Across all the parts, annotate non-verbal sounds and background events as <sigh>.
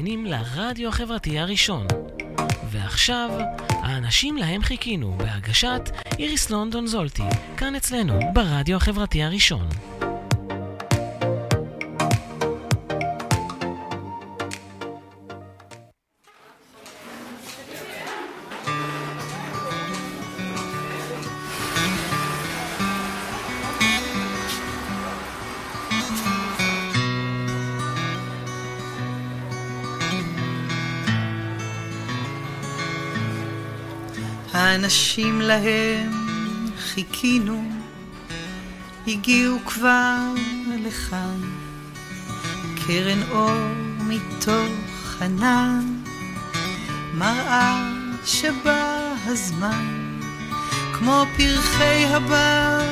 מאזינים לרדיו החברתי הראשון. ועכשיו, האנשים להם חיכינו, בהגשת איריס לונדון זולטי, כאן אצלנו, ברדיו החברתי הראשון. האנשים להם חיכינו, הגיעו כבר לכאן, קרן אור מתוך ענן, מראה שבא הזמן, כמו פרחי הבר,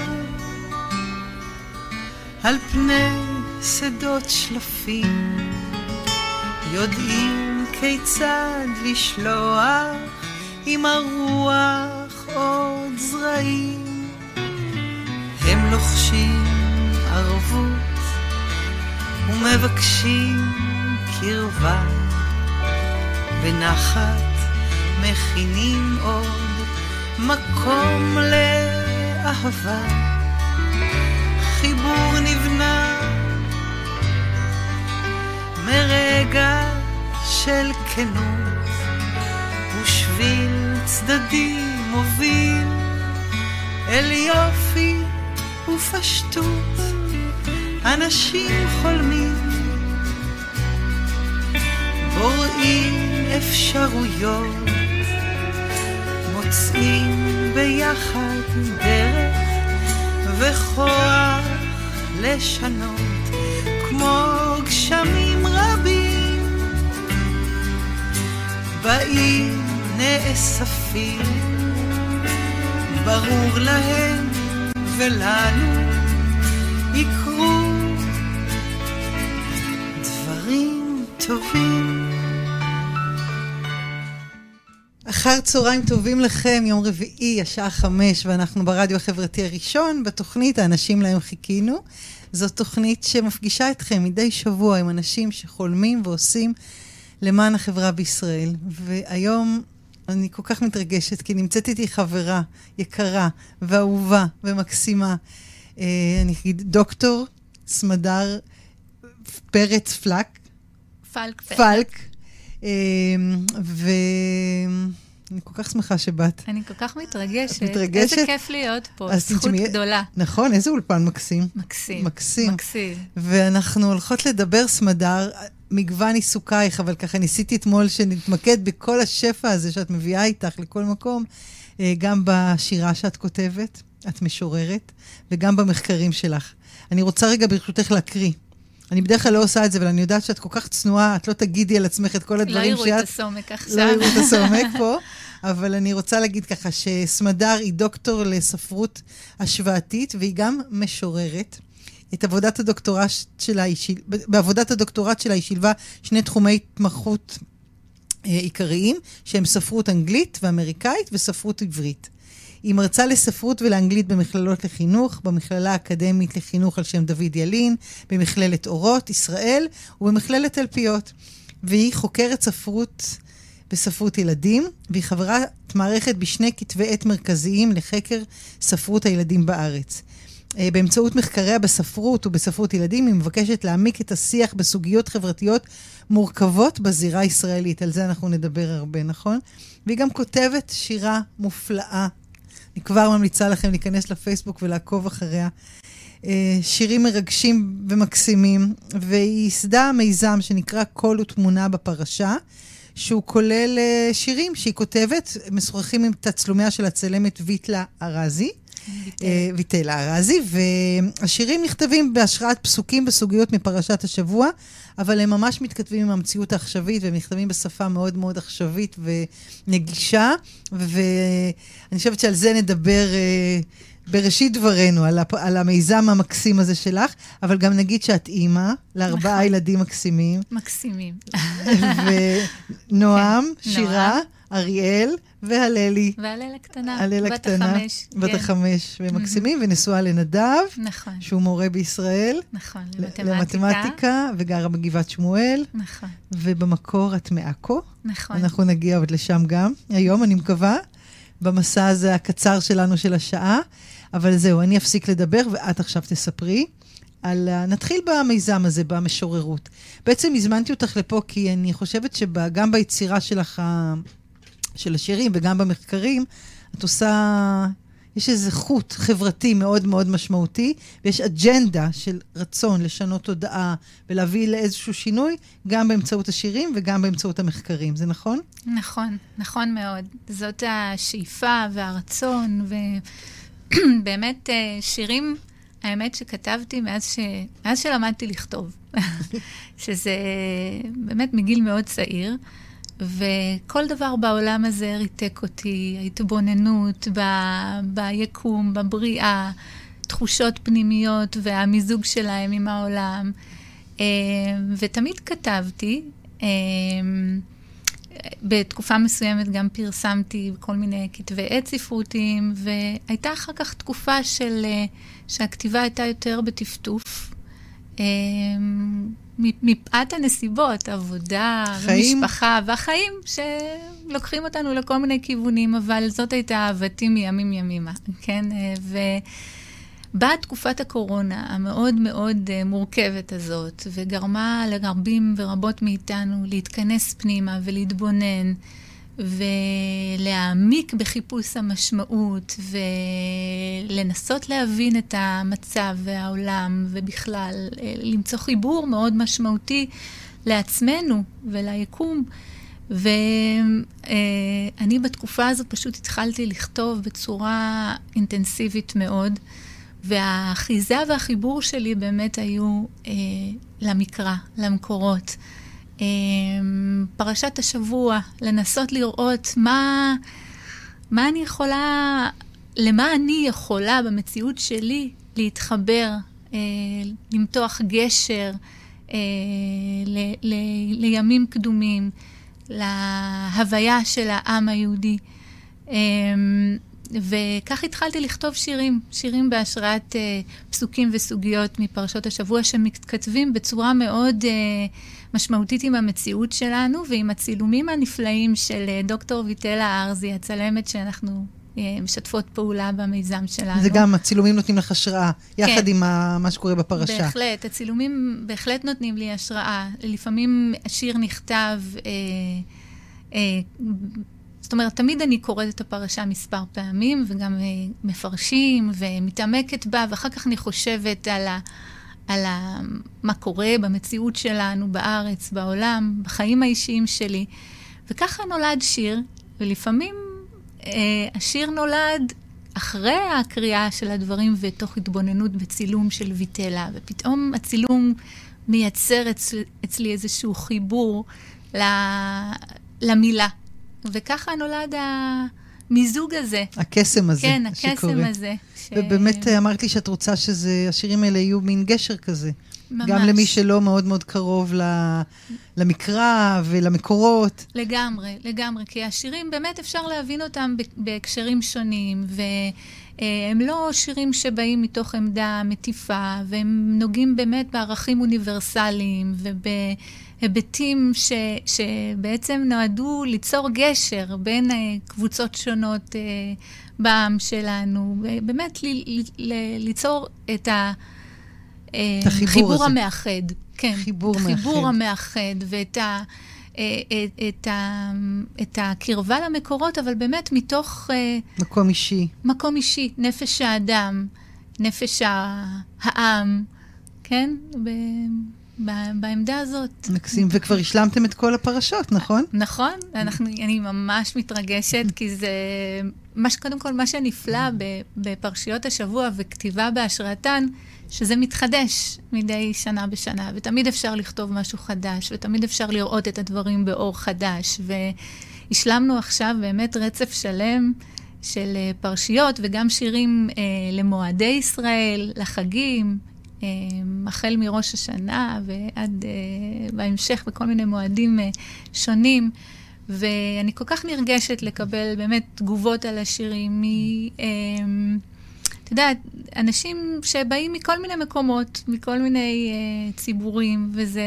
על פני שדות שלפים, יודעים כיצד לשלוח עם הרוח עוד זרעים. הם לוחשים ערבות ומבקשים קרבה. בנחת מכינים עוד מקום לאהבה. חיבור נבנה מרגע של כנות. ושביל צדדי מוביל אל יופי ופשטות. אנשים חולמים בוראים אפשרויות מוצאים ביחד דרך וכוח לשנות כמו גשמים רבים. באים נאספים, ברור להם ולנו יקרו דברים טובים. אחר צהריים טובים לכם, יום רביעי, השעה חמש, ואנחנו ברדיו החברתי הראשון, בתוכנית האנשים להם חיכינו. זו תוכנית שמפגישה אתכם מדי שבוע עם אנשים שחולמים ועושים למען החברה בישראל. והיום אני כל כך מתרגשת, כי נמצאת איתי חברה יקרה ואהובה ומקסימה. אה, אני אגיד דוקטור סמדר פרץ פלק. פלק. פלק. אה, ו... אני כל כך שמחה שבאת. אני כל כך מתרגשת. מתרגשת? איזה כיף להיות פה, זכות תשמעי, גדולה. נכון, איזה אולפן מקסים. מקסים. מקסים. מקסים. ואנחנו הולכות לדבר, סמדר, מגוון עיסוקייך, אבל ככה ניסיתי אתמול שנתמקד בכל השפע הזה שאת מביאה איתך לכל מקום, אה, גם בשירה שאת כותבת, את משוררת, וגם במחקרים שלך. אני רוצה רגע ברשותך להקריא. אני בדרך כלל לא עושה את זה, אבל אני יודעת שאת כל כך צנועה, את לא תגידי על עצמך את כל הדברים שאת... לא יראו את הסומק עכשיו. לא יראו את הסומק פה, אבל אני רוצה להגיד ככה, שסמדר היא דוקטור לספרות השוואתית, והיא גם משוררת. את עבודת הדוקטורט שלה, שיל... בעבודת הדוקטורט שלה היא שילבה שני תחומי התמחות אה, עיקריים, שהם ספרות אנגלית ואמריקאית וספרות עברית. היא מרצה לספרות ולאנגלית במכללות לחינוך, במכללה האקדמית לחינוך על שם דוד ילין, במכללת אורות, ישראל, ובמכללת תלפיות. והיא חוקרת ספרות בספרות ילדים, והיא חברת מערכת בשני כתבי עת מרכזיים לחקר ספרות הילדים בארץ. אה, באמצעות מחקריה בספרות ובספרות ילדים, היא מבקשת להעמיק את השיח בסוגיות חברתיות מורכבות בזירה הישראלית. על זה אנחנו נדבר הרבה, נכון? והיא גם כותבת שירה מופלאה. אני כבר ממליצה לכם להיכנס לפייסבוק ולעקוב אחריה. אה, שירים מרגשים ומקסימים, והיא ייסדה מיזם שנקרא קול ותמונה בפרשה, שהוא כולל אה, שירים שהיא כותבת, משוחחים עם תצלומיה של הצלמת ויטלה ארזי. ויטל אה, ארזי, והשירים נכתבים בהשראת פסוקים בסוגיות מפרשת השבוע, אבל הם ממש מתכתבים עם המציאות העכשווית, והם נכתבים בשפה מאוד מאוד עכשווית ונגישה, ואני חושבת שעל זה נדבר uh, בראשית דברנו, על, הפ... על המיזם המקסים הזה שלך, אבל גם נגיד שאת אימא לארבעה נכון. ילדים מקסימים. מקסימים. ונועם, כן, שירה. אריאל והללי. והלל הקטנה, הלל הקטנה, בת החמש. בת כן. החמש, והם מקסימים, ונשואה לנדב, נכון. שהוא מורה בישראל. נכון, למתמטיקה. למתמטיקה, וגרה בגבעת שמואל. נכון. ובמקור את מעכו. נכון. אנחנו נגיע עוד לשם גם, היום, אני מקווה, במסע הזה הקצר שלנו של השעה. אבל זהו, אני אפסיק לדבר, ואת עכשיו תספרי. על... נתחיל במיזם הזה, במשוררות. בעצם הזמנתי אותך לפה כי אני חושבת שגם ביצירה שלך, של השירים וגם במחקרים, את עושה... יש איזה חוט חברתי מאוד מאוד משמעותי, ויש אג'נדה של רצון לשנות תודעה ולהביא לאיזשהו שינוי, גם באמצעות השירים וגם באמצעות המחקרים. זה נכון? נכון, נכון מאוד. זאת השאיפה והרצון, ובאמת <clears throat> אה, שירים האמת שכתבתי מאז, ש... מאז שלמדתי לכתוב, <laughs> שזה באמת מגיל מאוד צעיר, וכל דבר בעולם הזה ריתק אותי, ההתבוננות ב... ביקום, בבריאה, תחושות פנימיות והמיזוג שלהם עם העולם. אה, ותמיד כתבתי. בתקופה מסוימת גם פרסמתי כל מיני כתבי עת ספרותיים, והייתה אחר כך תקופה של, אה, שהכתיבה הייתה יותר בטפטוף. אה, מפאת הנסיבות, עבודה, חיים. ומשפחה, והחיים שלוקחים אותנו לכל מיני כיוונים, אבל זאת הייתה אהבתי מימים ימימה, כן? אה, ו... באה תקופת הקורונה המאוד מאוד uh, מורכבת הזאת, וגרמה לרבים ורבות מאיתנו להתכנס פנימה ולהתבונן, ולהעמיק בחיפוש המשמעות, ולנסות להבין את המצב והעולם, ובכלל, uh, למצוא חיבור מאוד משמעותי לעצמנו וליקום. ואני uh, בתקופה הזאת פשוט התחלתי לכתוב בצורה אינטנסיבית מאוד. והאחיזה והחיבור שלי באמת היו אה, למקרא, למקורות. אה, פרשת השבוע, לנסות לראות מה, מה אני יכולה, למה אני יכולה במציאות שלי להתחבר, אה, למתוח גשר אה, ל, ל, לימים קדומים, להוויה של העם היהודי. אה, וכך התחלתי לכתוב שירים, שירים בהשראת uh, פסוקים וסוגיות מפרשות השבוע, שמתכתבים בצורה מאוד uh, משמעותית עם המציאות שלנו ועם הצילומים הנפלאים של uh, דוקטור ויטלה ארזי, הצלמת שאנחנו uh, משתפות פעולה במיזם שלנו. זה גם, הצילומים נותנים לך השראה, יחד כן. עם מה שקורה בפרשה. בהחלט, הצילומים בהחלט נותנים לי השראה. לפעמים השיר נכתב... Uh, uh, זאת אומרת, תמיד אני קוראת את הפרשה מספר פעמים, וגם uh, מפרשים ומתעמקת בה, ואחר כך אני חושבת על, ה, על ה, מה קורה במציאות שלנו, בארץ, בעולם, בחיים האישיים שלי. וככה נולד שיר, ולפעמים uh, השיר נולד אחרי הקריאה של הדברים ותוך התבוננות בצילום של ויטלה, ופתאום הצילום מייצר אצל, אצלי איזשהו חיבור למילה, וככה נולד המיזוג הזה. הקסם הזה כן, הקסם שקורה. הזה. ש... ובאמת אמרת לי שאת רוצה שהשירים האלה יהיו מין גשר כזה. ממש. גם למי שלא מאוד מאוד קרוב ל, למקרא ולמקורות. לגמרי, לגמרי. כי השירים, באמת אפשר להבין אותם בהקשרים שונים, והם לא שירים שבאים מתוך עמדה מטיפה, והם נוגעים באמת בערכים אוניברסליים וב... היבטים ש, שבעצם נועדו ליצור גשר בין uh, קבוצות שונות uh, בעם שלנו, באמת ל, ל, ל, ליצור את החיבור אה, המאחד. כן, חיבור מאחד. החיבור המאחד ואת ה... את, את, ה, את הקרבה למקורות, אבל באמת מתוך... מקום אישי. מקום אישי, נפש האדם, נפש העם, כן? בעמדה הזאת. מקסים, וכבר השלמתם את כל הפרשות, נכון? נכון, אנחנו, אני ממש מתרגשת, כי זה, מה, קודם כל, מה שנפלא בפרשיות השבוע וכתיבה בהשראתן, שזה מתחדש מדי שנה בשנה, ותמיד אפשר לכתוב משהו חדש, ותמיד אפשר לראות את הדברים באור חדש, והשלמנו עכשיו באמת רצף שלם. של אה, פרשיות וגם שירים אה, למועדי ישראל, לחגים, אמ, החל מראש השנה ועד uh, בהמשך בכל מיני מועדים uh, שונים. ואני כל כך נרגשת לקבל באמת תגובות על השירים מ... אמ, אתה יודע, אנשים שבאים מכל מיני מקומות, מכל מיני uh, ציבורים, וזה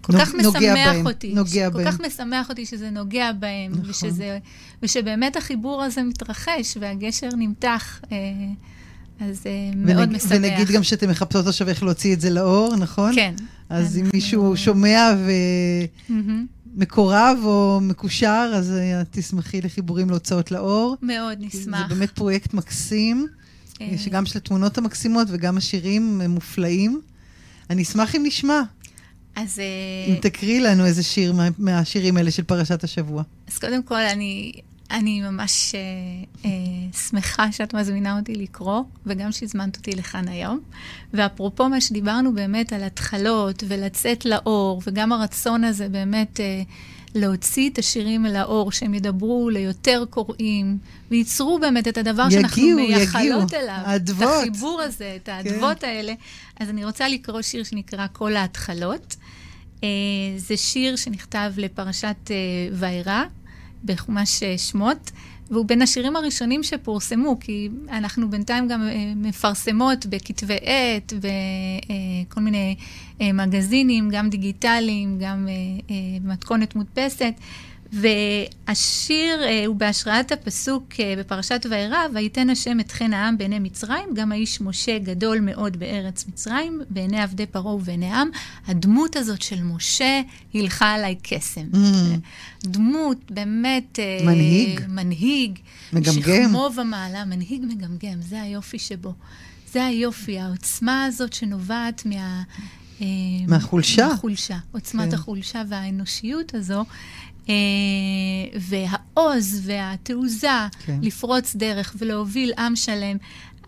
כל נוג, כך משמח בהם, אותי. נוגע כל בהם. כך משמח אותי שזה נוגע בהם, נכון. ושזה, ושבאמת החיבור הזה מתרחש והגשר נמתח. Uh, אז מאוד ונג, משמח. ונגיד גם שאתם מחפשות עכשיו איך להוציא את זה לאור, נכון? כן. אז אם אנחנו- מישהו שומע מהמם. ומקורב או מקושר, אז אה, תשמחי לחיבורים להוצאות לאור. מאוד נשמח. זה באמת פרויקט מקסים, אה, שגם של התמונות המקסימות וגם השירים מופלאים. אני אשמח אם נשמע, אז, אם אה, תקריאי לנו איזה שיר מה- מהשירים האלה של פרשת השבוע. אז קודם כל, אני, אני ממש אה, אה, שמחה שאת מזמינה אותי לקרוא, וגם שהזמנת אותי לכאן היום. ואפרופו מה שדיברנו באמת על התחלות ולצאת לאור, וגם הרצון הזה באמת אה, להוציא את השירים אל האור, שהם ידברו ליותר קוראים, וייצרו באמת את הדבר שאנחנו יגיעו, מייחלות יגיעו. אליו. האדוות. את החיבור הזה, את האדוות האלה. אז אני רוצה לקרוא שיר שנקרא כל ההתחלות. אה, זה שיר שנכתב לפרשת אה, וארא, בחומש אה, שמות, והוא בין השירים הראשונים שפורסמו, כי אנחנו בינתיים גם אה, מפרסמות בכתבי עת, בכל מיני אה, מגזינים, גם דיגיטליים, גם אה, אה, במתכונת מודפסת. והשיר אה, הוא בהשראת הפסוק אה, בפרשת וארא, ויתן השם את חן העם בעיני מצרים, גם האיש משה גדול מאוד בארץ מצרים, בעיני עבדי פרעה ובעיני העם. הדמות הזאת של משה הילכה עליי קסם. דמות באמת... אה, מנהיג. מנהיג. מגמגם. שכמו ומעלה, מנהיג מגמגם, זה היופי שבו. זה היופי, העוצמה הזאת שנובעת מה... מהחולשה. מהחולשה, עוצמת כן. החולשה והאנושיות הזו. אה, והעוז והתעוזה כן. לפרוץ דרך ולהוביל עם שלם.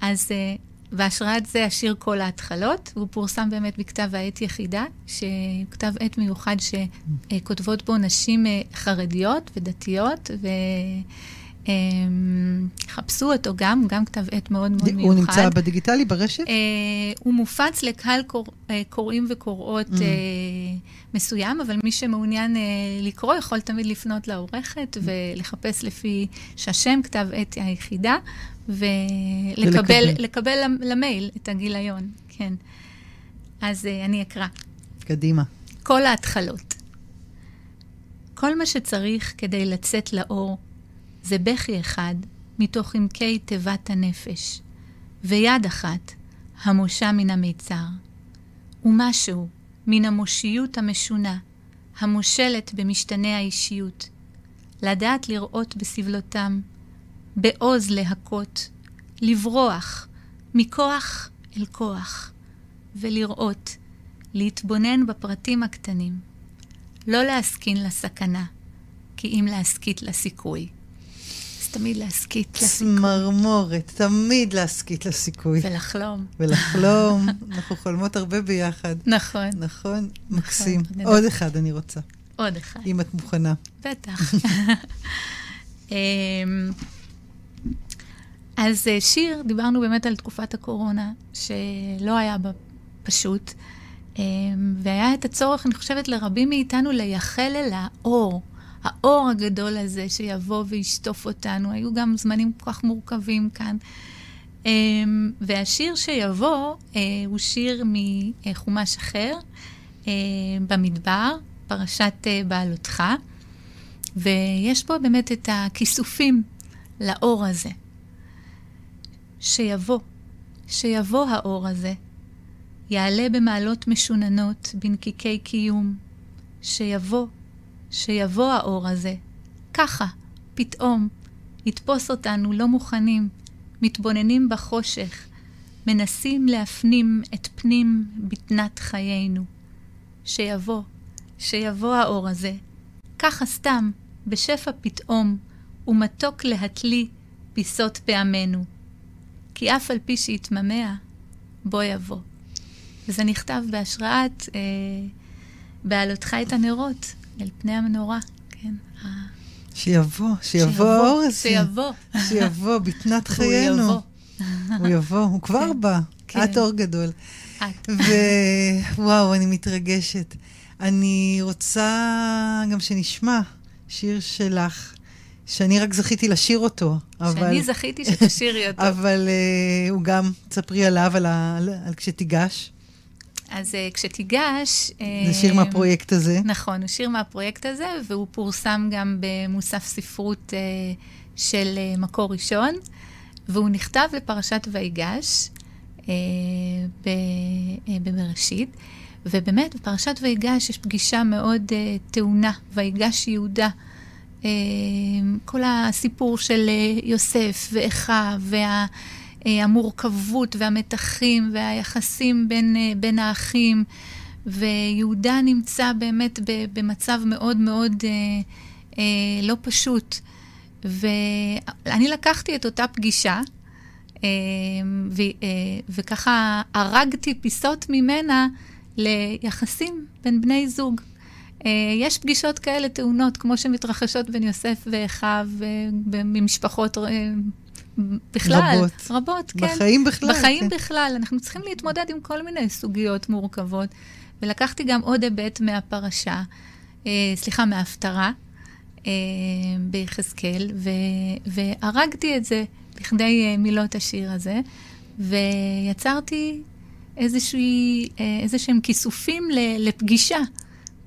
אז אה, בהשראת זה השיר כל ההתחלות, והוא פורסם באמת בכתב העת יחידה, שכתב עת מיוחד שכותבות בו נשים אה, חרדיות ודתיות, וחפשו אותו גם, גם כתב עת מאוד מאוד מיוחד. הוא נמצא בדיגיטלי, ברשת? אה, הוא מופץ לקהל קור, אה, קוראים וקוראות Mm. מסוים, אבל מי שמעוניין אה, לקרוא יכול תמיד לפנות לעורכת Mm. ולחפש לפי שהשם כתב עת היחידה, ולקבל. לקבל למ- למייל את הגיליון, כן. אז אה, אני אקרא. קדימה. כל ההתחלות. כל מה שצריך כדי לצאת לאור זה בכי אחד מתוך עמקי תיבת הנפש, ויד אחת המושה מן המיצר, ומשהו מן המושיות המשונה, המושלת במשתנה האישיות, לדעת לראות בסבלותם, בעוז להכות, לברוח, מכוח אל כוח, ולראות, להתבונן בפרטים הקטנים, לא להסכין לסכנה, כי אם להסכית לסיכוי. תמיד להסכית לסיכוי. צמרמורת, תמיד להסכית לסיכוי. ולחלום. ולחלום, <laughs> אנחנו חולמות הרבה ביחד. נכון. נכון? מקסים. נדע. עוד אחד אני רוצה, עוד אחד. אם את מוכנה. בטח. <laughs> אמ, אז אה, שיר, דיברנו באמת על תקופת הקורונה, שלא היה בה פשוט, אמ, והיה את הצורך, אני חושבת, לרבים מאיתנו לייחל אל האור, האור הגדול הזה שיבוא וישטוף אותנו. היו גם זמנים כל כך מורכבים כאן. אמ, והשיר שיבוא אה, הוא שיר מחומש אחר, אה, במדבר, פרשת אה, בעלותך, ויש פה באמת את הכיסופים לאור הזה. שיבוא, שיבוא האור הזה, יעלה במעלות משוננות, בנקיקי קיום, שיבוא, שיבוא האור הזה, ככה, פתאום, יתפוס אותנו לא מוכנים, מתבוננים בחושך, מנסים להפנים את פנים בטנת חיינו. שיבוא, שיבוא האור הזה, ככה סתם, בשפע פתאום, ומתוק להתלי פיסות פעמנו. כי אף על פי שיתממע, בוא יבוא. וזה נכתב בהשראת אה, בעלותך את הנרות אל פני המנורה, כן? שיבוא, שיבוא האור הזה. שיבוא. שיבוא, <laughs> הוא חיינו. יבוא. הוא יבוא, הוא כבר כן, בא. כן. את אור גדול. את. ווואו, אני מתרגשת. אני רוצה גם שנשמע שיר שלך, שאני רק זכיתי לשיר אותו. אבל... שאני זכיתי שתשירי <laughs> אותו. אבל uh, הוא גם, תספרי עליו, על, ה... על כשתיגש. אז uh, כשתיגש... זה שיר מהפרויקט הזה. נכון, הוא שיר מהפרויקט הזה, והוא פורסם גם במוסף ספרות uh, של uh, מקור ראשון, והוא נכתב לפרשת ויגש uh, בבראשית. ובאמת, בפרשת ויגש יש פגישה מאוד uh, טעונה, ויגש יהודה. Uh, כל הסיפור של uh, יוסף ואחיו, והמורכבות והמתחים והיחסים בין, uh, בין האחים, ויהודה נמצא באמת במצב מאוד מאוד uh, לא פשוט. ואני לקחתי את אותה פגישה, ו, וככה הרגתי פיסות ממנה ליחסים בין בני זוג. יש פגישות כאלה טעונות, כמו שמתרחשות בין יוסף ואחיו, במשפחות בכלל. רבות. רבות, כן. בחיים בכלל. בחיים כן. בכלל. אנחנו צריכים להתמודד עם כל מיני סוגיות מורכבות. ולקחתי גם עוד היבט מהפרשה, uh, סליחה, מההפטרה uh, ביחזקאל, והרגתי את זה לכדי uh, מילות השיר הזה, ויצרתי איזושהי, איזה שהם כיסופים לפגישה.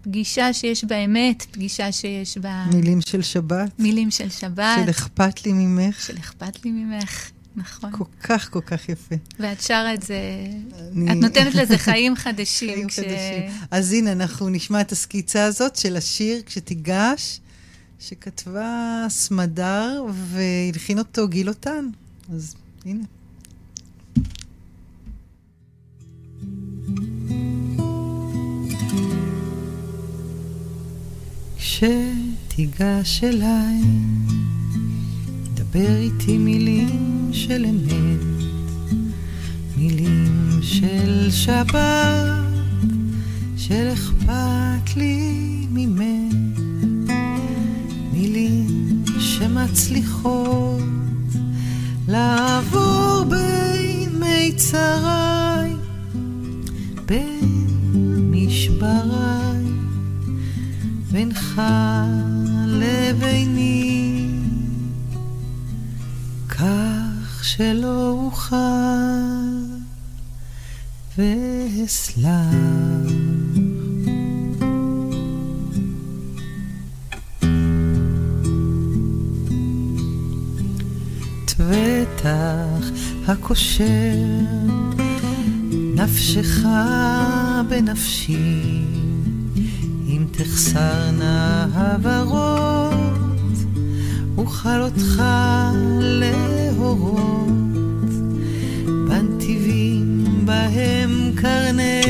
פגישה שיש בה אמת, פגישה שיש בה... מילים של שבת. מילים של שבת. של אכפת לי ממך. של אכפת לי ממך, נכון. כל כך, כל כך יפה. ואת שרה את זה, אני... את נותנת לזה <laughs> חיים חדשים. חיים כש... חדשים. אז הנה, אנחנו נשמע את הסקיצה הזאת של השיר, כשתיגש, שכתבה סמדר, והלחין אותו גילותן. אז הנה. כשתיגש אליי, דבר איתי מילים של אמת, מילים של שבת, של אכפת לי ממך, מילים שמצליחות לעבור בין מיצריי, בין בינך לביני, כך שלא אוכל ואסלח. בטח הקושר נפשך בנפשי תחסרנה הברות, אוכל אותך להורות, בנתיבים בהם קרני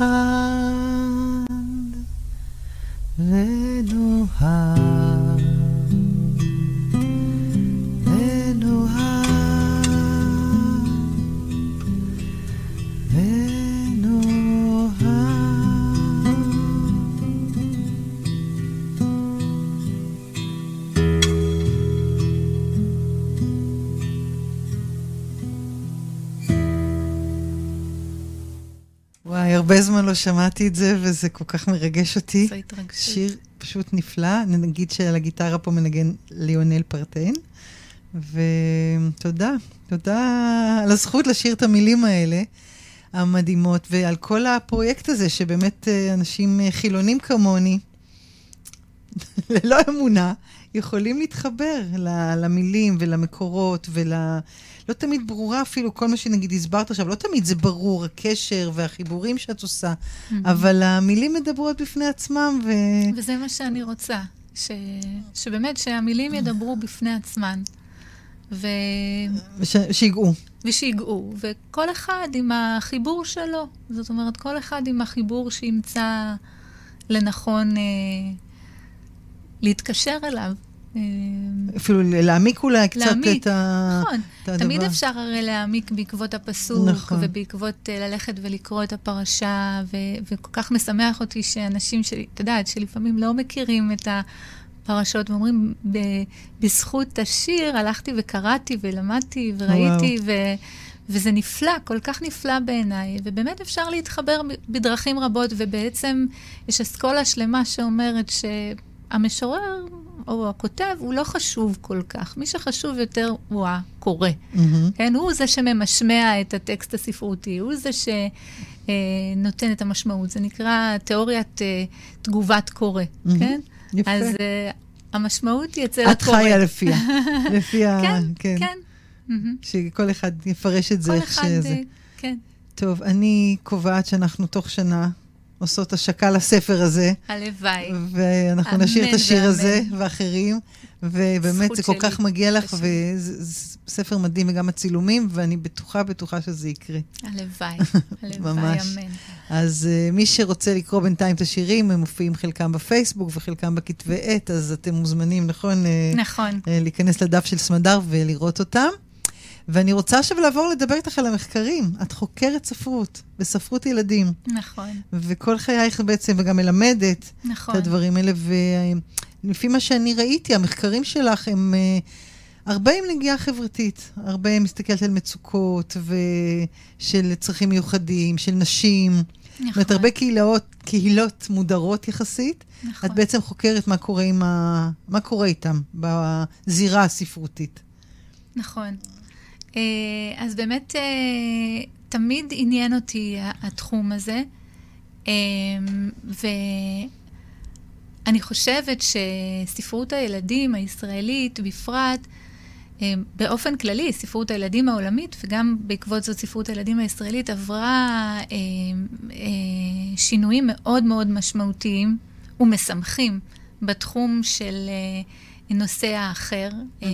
Ah. הרבה זמן לא שמעתי את זה, וזה כל כך מרגש אותי. זו התרגשות. שיר פשוט נפלא. נגיד שעל הגיטרה פה מנגן ליונל פרטן. ותודה, תודה על הזכות לשיר את המילים האלה, המדהימות, ועל כל הפרויקט הזה, שבאמת אה, אנשים אה, חילונים כמוני, <laughs> ללא אמונה, יכולים להתחבר למילים ולמקורות ול... לא תמיד ברורה אפילו כל מה שנגיד הסברת עכשיו, לא תמיד זה ברור, הקשר והחיבורים שאת עושה, mm-hmm. אבל המילים מדברות בפני עצמם ו... וזה מה שאני רוצה, ש... שבאמת שהמילים ידברו בפני עצמן. ו... וש... שיגעו. ושיגעו, וכל אחד עם החיבור שלו. זאת אומרת, כל אחד עם החיבור שימצא לנכון אה, להתקשר אליו. אה, אפילו להעמיק אולי קצת להעמיק, את, ה... נכון. את הדבר. תמיד אפשר הרי להעמיק בעקבות הפסוק, נכון. ובעקבות אה, ללכת ולקרוא את הפרשה, ו- וכל כך משמח אותי שאנשים, של- את יודעת, שלפעמים לא מכירים את הפרשות, ואומרים, ב- בזכות השיר הלכתי וקראתי ולמדתי וראיתי, ו- וזה נפלא, כל כך נפלא בעיניי, ובאמת אפשר להתחבר בדרכים רבות, ובעצם יש אסכולה שלמה שאומרת שהמשורר או הכותב הוא לא חשוב כל כך. מי שחשוב יותר הוא הקורא. מהמם. כן, הוא זה שממשמע את הטקסט הספרותי, הוא זה שנותן את המשמעות. זה נקרא תיאוריית אה, תגובת קורא, מהמם. כן? יפה. אז אה, המשמעות היא אצל את הקורא. חיה לפיה. <laughs> לפי ה... כן, כן. מהמם. שכל אחד יפרש את זה כל איך אחד, שזה. אה, כן, טוב, אני קובעת שאנחנו תוך שנה עושות השקה לספר הזה, הלוואי. ואנחנו אמן נשאיר את השיר ואמן. הזה ואחרים, ובאמת זה כל שלי, כך מגיע לך. וזה זה ספר מדהים וגם הצילומים, ואני בטוחה, בטוחה שזה יקרה. הלוואי, <laughs> הלוואי, ממש. אמן. אז uh, מי שרוצה לקרוא בינתיים את השירים, הם מופיעים חלקם בפייסבוק וחלקם בכתבי עת, אז אתם מוזמנים, נכון? אה, נכון. אה, להיכנס לדף של סמדר ולראות אותם. ואני רוצה עכשיו לעבור לדבר איתך על המחקרים. את חוקרת ספרות, בספרות ילדים, נכון, וכל חייך בעצם, וגם מלמדת נכון. את הדברים האלה, ולפי מה שאני ראיתי, המחקרים שלך הם אה, הרבה עם נגיעה חברתית, הרבה מסתכלת על מצוקות ושל צרכים מיוחדים, של נשים. זאת אומרת, נכון, הרבה קהילות, קהילות מודרות יחסית. נכון. את בעצם חוקרת מה קורה, ה... מה קורה איתם בזירה הספרותית. נכון. אה, אז באמת אה, תמיד עניין אותי התחום הזה, אה, ואני חושבת שספרות הילדים הישראלית בפרט, באופן כללי, ספרות הילדים העולמית, וגם בעקבות זאת ספרות הילדים הישראלית, עברה שינויים מאוד מאוד משמעותיים ומשמחים בתחום של אה, נושא האחר. אה,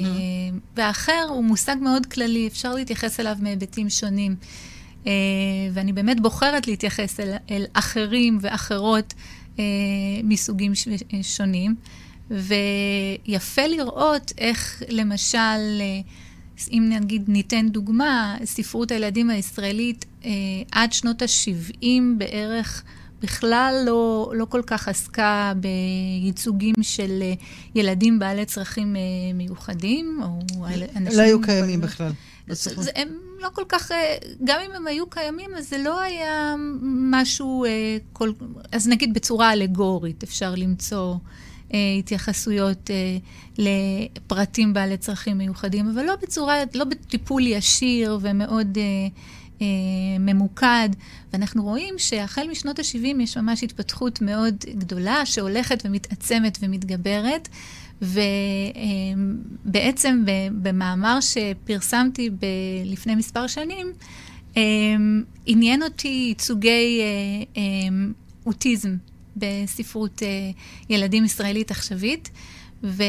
והאחר הוא מושג מאוד כללי, אפשר להתייחס אליו מהיבטים שונים. אה, ואני באמת בוחרת להתייחס אל, אל אחרים ואחרות אה, מסוגים ש, שונים. ויפה לראות איך למשל, אם נגיד ניתן דוגמה, ספרות הילדים הישראלית עד שנות ה-70 בערך בכלל לא, לא כל כך עסקה בייצוגים של אה, ילדים בעלי צרכים אה, מיוחדים, או אל- אנשים... לא היו קיימים. בכלל. זה. זה, הם לא כל כך, אה, גם אם הם היו קיימים, אז זה לא היה משהו, כל, אז נגיד בצורה אלגורית אפשר למצוא התייחסויות לפרטים בעלי צרכים מיוחדים, אבל לא בצורה, לא בטיפול ישיר ומאוד ממוקד. ואנחנו רואים שהחל משנות ה-70 יש ממש התפתחות מאוד גדולה שהולכת ומתעצמת ומתגברת. ובעצם במאמר שפרסמתי ב- לפני מספר שנים, אמ, עניין אותי ייצוגי אה, אוטיזם בספרות אה, ילדים ישראלית עכשווית. ו...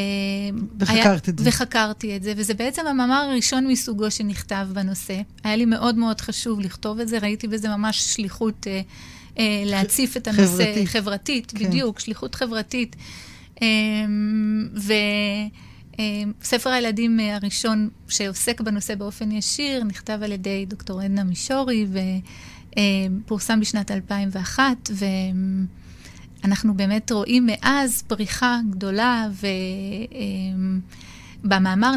וחקרת את זה. וחקרתי את זה, וזה בעצם המאמר הראשון מסוגו שנכתב בנושא. היה לי מאוד מאוד חשוב לכתוב את זה, ראיתי בזה ממש שליחות אה, אה, להציף את הנושא. חברתית. חברתית, כן. בדיוק, שליחות חברתית. וספר הילדים אה, הראשון שעוסק בנושא באופן ישיר נכתב על ידי דוקטור עדנה מישורי ופורסם בשנת 2001, ואנחנו באמת רואים מאז פריחה גדולה, ובמאמר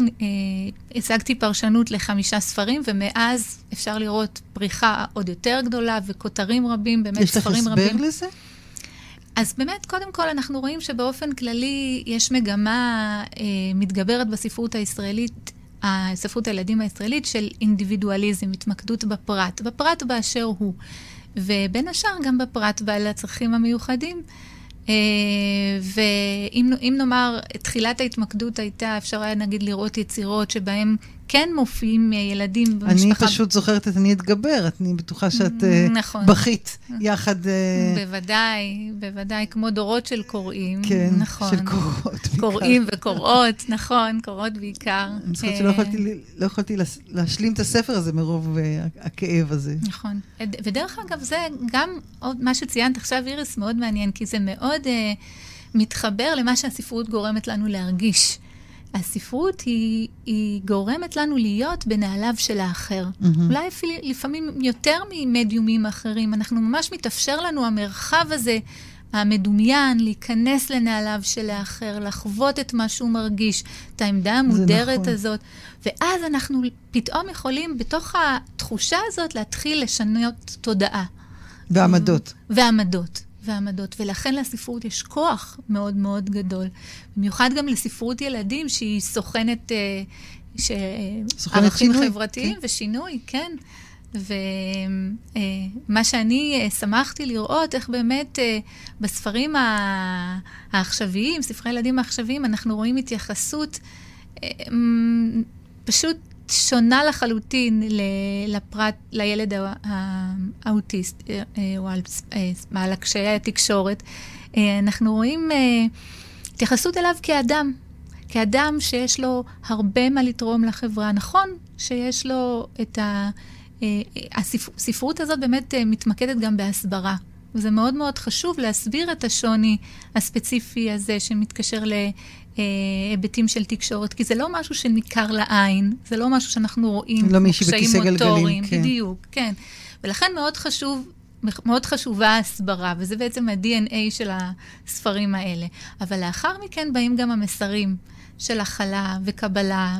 הצגתי פרשנות לחמישה ספרים, ומאז אפשר לראות פריחה עוד יותר גדולה וכותרים רבים, באמת יש לך ספרים הסבר רבים. לזה? אז באמת, קודם כל, אנחנו רואים שבאופן כללי יש מגמה אה, מתגברת בספרות הישראלית, הספרות הילדים הישראלית, של אינדיבידואליזם, התמקדות בפרט, בפרט באשר הוא. ובין השאר גם בפרט בעל הצרכים המיוחדים. אה, ואם אם נאמר, תחילת ההתמקדות הייתה, אפשר היה נגיד לראות יצירות שבהן כן מופיעים אה, ילדים במשפחה. אני פשוט זוכרת את אני אתגבר, אני בטוחה שאת אה, נכון. בכית יחד, אה, בוודאי, בוודאי, כמו דורות של קוראים. כן, נכון. של קורות. בעיקר. קוראים וקוראות, נכון, קוראות בעיקר. אני זוכרת שלא יכולתי, לא יכולתי להשלים את הספר הזה מרוב הכאב הזה. נכון. ודרך אגב, זה גם עוד מה שציינת עכשיו, איריס, מאוד מעניין, כי זה מאוד מתחבר למה שהספרות גורמת לנו להרגיש. הספרות היא, היא גורמת לנו להיות בנעליו של האחר. Mm-hmm. אולי אפילו לפעמים יותר ממדיומים אחרים. אנחנו ממש מתאפשר לנו המרחב הזה, המדומיין, להיכנס לנעליו של האחר, לחוות את מה שהוא מרגיש, את העמדה המודרת נכון. הזאת. ואז אנחנו פתאום יכולים, בתוך התחושה הזאת, להתחיל לשנות תודעה. ועמדות. ועמדות. ועמדות, ולכן לספרות יש כוח מאוד מאוד גדול. במיוחד גם לספרות ילדים, שהיא סוכנת, אה, ש... סוכנת ערכים שינוי. חברתיים כן. ושינוי, כן. ומה שאני אה, שמחתי לראות, איך באמת אה, בספרים העכשוויים, ספרי ילדים העכשוויים, אנחנו רואים התייחסות פשוט שונה לחלוטין לפרט, לילד האוטיסט, אה, או על קשיי התקשורת. אנחנו רואים התייחסות אליו כאדם, כאדם שיש לו הרבה מה לתרום לחברה. נכון שיש לו את ה... הספרות הזאת באמת אה, מתמקדת גם בהסברה. וזה מאוד מאוד חשוב להסביר את השוני הספציפי הזה שמתקשר להיבטים של תקשורת, כי זה לא משהו שניכר לעין, זה לא משהו שאנחנו רואים, לא מישהי בכיסא גלגלים, כן. בדיוק, כן. ולכן מאוד חשוב, מאוד חשובה ההסברה, וזה בעצם ה-DNA של הספרים האלה. אבל לאחר מכן באים גם המסרים של הכלה וקבלה,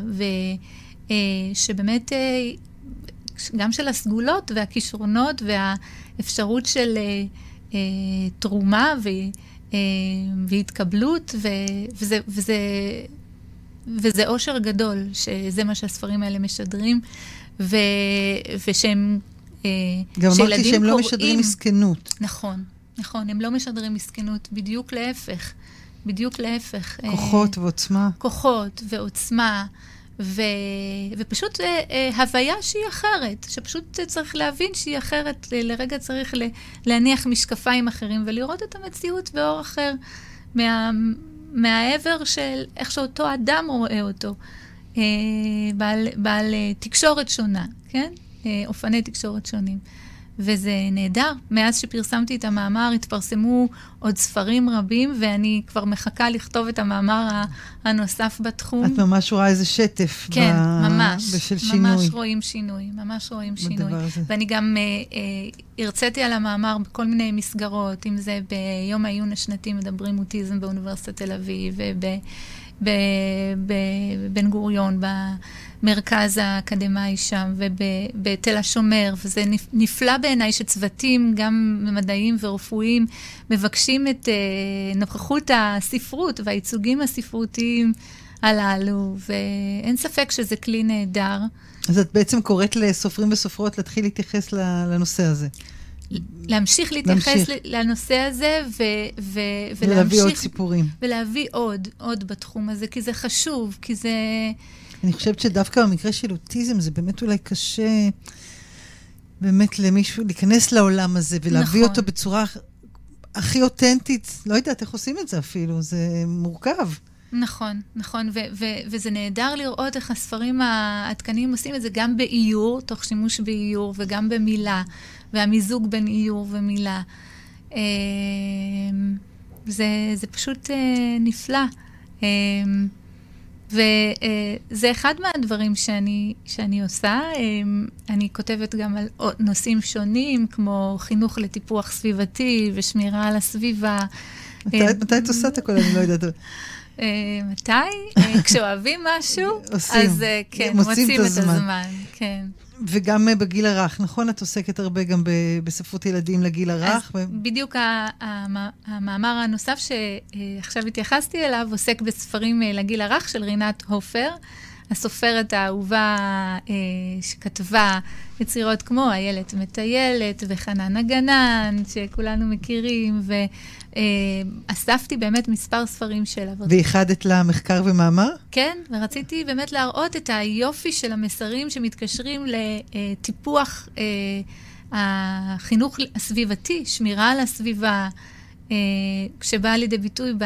ושבאמת אה, גם של הסגולות והכישרונות והאפשרות של אה, אה, תרומה ו, אה, והתקבלות, ו, וזה, וזה, וזה אושר גדול, שזה מה שהספרים האלה משדרים, ו, ושהם... אה, גם אמרתי שהם לא משדרים מסכנות. נכון, נכון, הם לא משדרים מסכנות, בדיוק להפך. בדיוק להפך. כוחות אה, ועוצמה. כוחות ועוצמה. ו... ופשוט אה, אה, הוויה שהיא אחרת, שפשוט צריך להבין שהיא אחרת, לרגע צריך להניח משקפיים אחרים ולראות את המציאות באור אחר, מה... מהעבר של איך שאותו אדם רואה אותו, אה, בעל, בעל אה, תקשורת שונה, כן? אה, אופני תקשורת שונים. וזה נהדר. מאז שפרסמתי את המאמר התפרסמו עוד ספרים רבים, ואני כבר מחכה לכתוב את המאמר הנוסף בתחום. את ממש רואה איזה שטף. כן, ב... ממש. בשל שינוי. ממש רואים שינוי, ממש רואים שינוי. הזה. ואני גם אה, אה, הרציתי על המאמר בכל מיני מסגרות, אם זה ביום העיון השנתי מדברים אוטיזם באוניברסיטת תל אביב, ובבן גוריון, במרכז האקדמאי שם, ובתל השומר, וזה נפלא בעיניי שצוותים, גם מדעיים ורפואיים, מבקשים את uh, נוכחות הספרות והייצוגים הספרותיים הללו, ואין ספק שזה כלי נהדר. אז את בעצם קוראת לסופרים וסופרות להתחיל להתייחס לנושא הזה. להמשיך להתייחס להמשיך. לנושא הזה ו- ו- ולהמשיך... ולהביא עוד סיפורים. ולהביא עוד, עוד בתחום הזה, כי זה חשוב, כי זה... אני חושבת שדווקא במקרה של אוטיזם זה באמת אולי קשה באמת למישהו להיכנס לעולם הזה ולהביא נכון. אותו בצורה הכי אותנטית. לא יודעת איך עושים את זה אפילו, זה מורכב. נכון, נכון, ו- ו- וזה נהדר לראות איך הספרים העדכניים עושים את זה גם באיור, תוך שימוש באיור, וגם במילה, והמיזוג בין איור ומילה. אמ, זה, זה פשוט אה, נפלא. אמ, וזה אחד מהדברים שאני, שאני עושה. אמ, אני כותבת גם על נושאים שונים, כמו חינוך לטיפוח סביבתי ושמירה על הסביבה. מתי, מתי את עושה את הכל? אני לא יודעת. אה, מתי? <laughs> כשאוהבים משהו. אז אה, כן, מוצאים. את הזמן. כן. וגם בגיל הרך, נכון? את עוסקת הרבה גם בספרות ילדים לגיל הרך. אז ו... בדיוק המאמר הנוסף שעכשיו התייחסתי אליו עוסק בספרים לגיל הרך של רינת הופר. הסופרת האהובה אה, שכתבה יצירות כמו איילת מטיילת וחנן הגנן, שכולנו מכירים, ואספתי אה, באמת מספר ספרים שלה. וייחדת לה מחקר ומאמר? כן, ורציתי באמת להראות את היופי של המסרים שמתקשרים לטיפוח אה, החינוך הסביבתי, שמירה על הסביבה, אה, שבאה לידי ביטוי ב...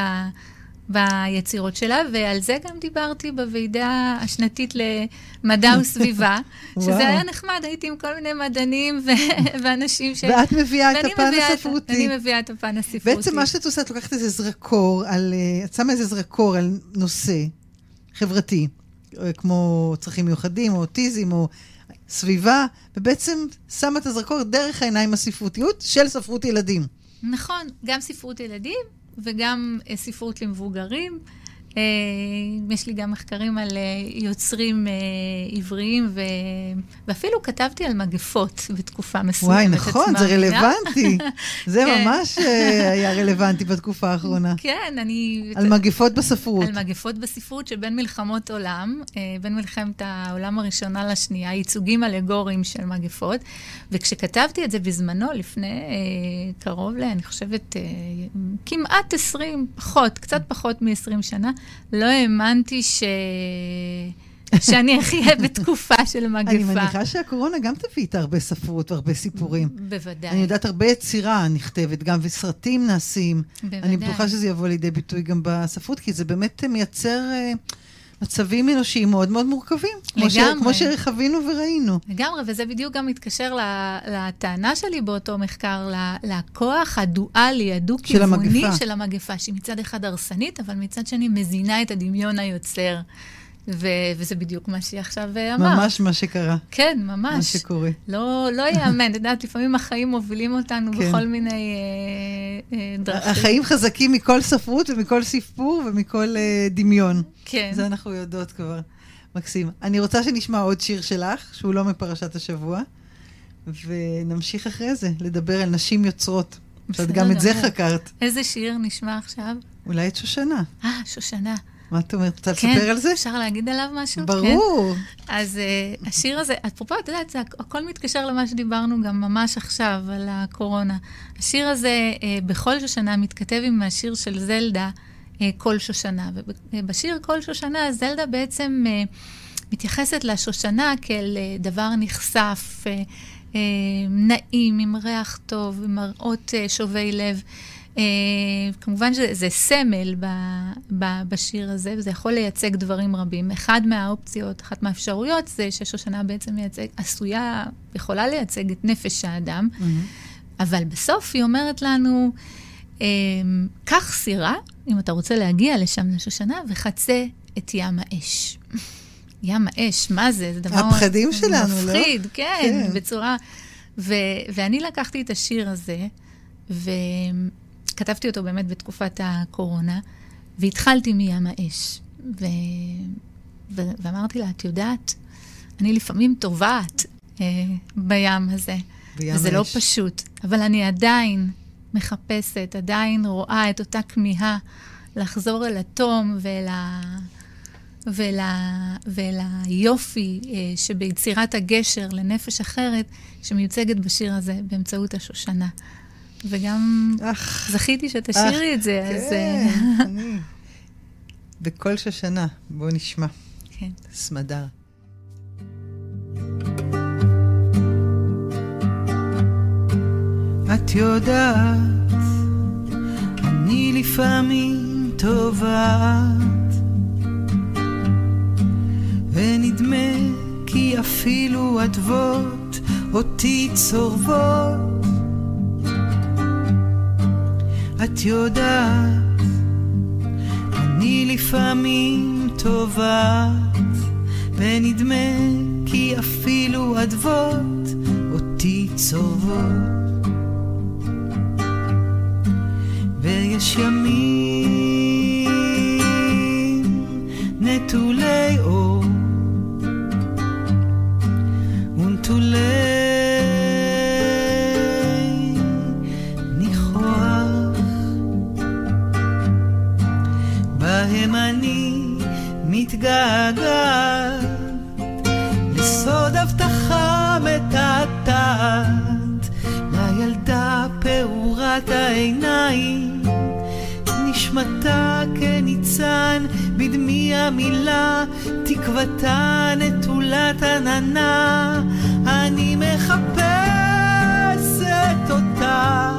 ביצירות שלה, ועל זה גם דיברתי בוועידה השנתית למדע וסביבה, <laughs> שזה היה נחמד, הייתי עם כל מיני מדענים ו- <laughs> ואנשים ש... ואת מביאה את הפן הספרותי. אני מביאה את הפן הספרותי. בעצם מה שאת עושה, את לוקחת איזה זרקור על, אה, את שמה איזה זרקור על נושא, חברתי, אה, כמו צרכים מיוחדים, או אוטיזם, או סביבה, ובעצם שמה את הזרקור דרך העיניים הספרותיות של ספרות ילדים. נכון, גם ספרות ילדים וגם אה, ספרות למבוגרים. אה, יש לי גם מחקרים על אה, יוצרים עבריים, ו... ואפילו כתבתי על מגפות בתקופה מסוימת. וואי, נכון, זה רלוונטי. זה כן. ממש היה רלוונטי בתקופה האחרונה. כן, אני... על מגפות בספרות. על מגפות בספרות שבין מלחמות עולם, בין מלחמת העולם הראשונה לשנייה, ייצוגים אלגוריים של מגפות, וכשכתבתי את זה בזמנו, לפני קרוב ל... אני חושבת, כמעט 20, פחות, קצת פחות מ-20 שנה, לא האמנתי ש... שאני אחיה בתקופה של מגפה. אני מניחה שהקורונה גם תביא איתה הרבה ספרות והרבה סיפורים. בוודאי. אני יודעת, הרבה יצירה נכתבת גם, וסרטים נעשים. בוודאי. אני בטוחה שזה יבוא לידי ביטוי גם בספרות, כי זה באמת מייצר... Uh, מצבים אנושיים מאוד מאוד מורכבים. לגמרי. כמו, שחווינו וראינו. לגמרי, וזה בדיוק גם מתקשר לטענה שלי באותו מחקר, לכוח הדואלי, הדו-כיווני של, של המגפה, שהיא מצד אחד הרסנית, אבל מצד שני מזינה את הדמיון היוצר. ו- וזה בדיוק מה שהיא עכשיו אמרת. ממש מה שקרה. כן, ממש. מה שקורה. לא, לא יאמן, את יודעת, לפעמים החיים מובילים אותנו כן. בכל מיני אה, אה, דרכים. החיים חזקים מכל ספרות ומכל סיפור ומכל אה, דמיון. כן. זה אנחנו יודעות כבר. מקסים. אני רוצה שנשמע עוד שיר שלך, שהוא לא מפרשת השבוע, ונמשיך אחרי זה לדבר על נשים יוצרות. שאת גם את זה חקרת. איזה שיר נשמע עכשיו? אולי את שושנה. אה, שושנה. מה את אומרת? רוצה כן, לספר על זה? כן, אפשר להגיד עליו משהו? ברור. כן. אז uh, השיר הזה, אפרופו, את יודעת, הכל מתקשר למה שדיברנו גם ממש עכשיו, על הקורונה. השיר הזה, uh, בכל שושנה, מתכתב עם השיר של זלדה, uh, כל שושנה. ובשיר כל שושנה, זלדה בעצם uh, מתייחסת לשושנה כאל uh, דבר נכסף, uh, uh, נעים, עם ריח טוב, עם מראות uh, שובי לב. Uh, כמובן שזה סמל ב, ב, בשיר הזה, וזה יכול לייצג דברים רבים. אחד מהאופציות, אחת מהאפשרויות, זה ששושנה בעצם מייצג, עשויה, יכולה לייצג את נפש האדם, mm-hmm. אבל בסוף היא אומרת לנו, uh, קח סירה, אם אתה רוצה להגיע לשם לשושנה, וחצה את ים האש. <laughs> ים האש, מה זה? זה דבר הפחדים שלנו, מפחיד, לא? מפחיד, כן, כן, בצורה... ו, ואני לקחתי את השיר הזה, ו... כתבתי אותו באמת בתקופת הקורונה, והתחלתי מים האש. ו... ו... ואמרתי לה, את יודעת, אני לפעמים טובעת אה, בים הזה. בים וזה לא האש. לא פשוט, אבל אני עדיין מחפשת, עדיין רואה את אותה כמיהה לחזור אל התום ואל, ה... ואל, ה... ואל היופי אה, שביצירת הגשר לנפש אחרת, שמיוצגת בשיר הזה באמצעות השושנה. וגם אך, זכיתי שתשאירי אך, את זה, כן, אז... כן, אני. בכל שושנה, בואו נשמע. כן. סמדר. את יודעת, אני לפעמים טובעת, ונדמה כי אפילו אדוות אותי צורבות. את יודעת, אני לפעמים טובעת, ונדמה כי אפילו אדוות אותי צורבות. ויש ימים נטולי אור ונטולי מתגעגעת לסוד הבטחה מתעתעת. לילדה פעורת העיניים. נשמתה כניצן בדמי המילה. תקוותה נטולת עננה. אני מחפשת אותה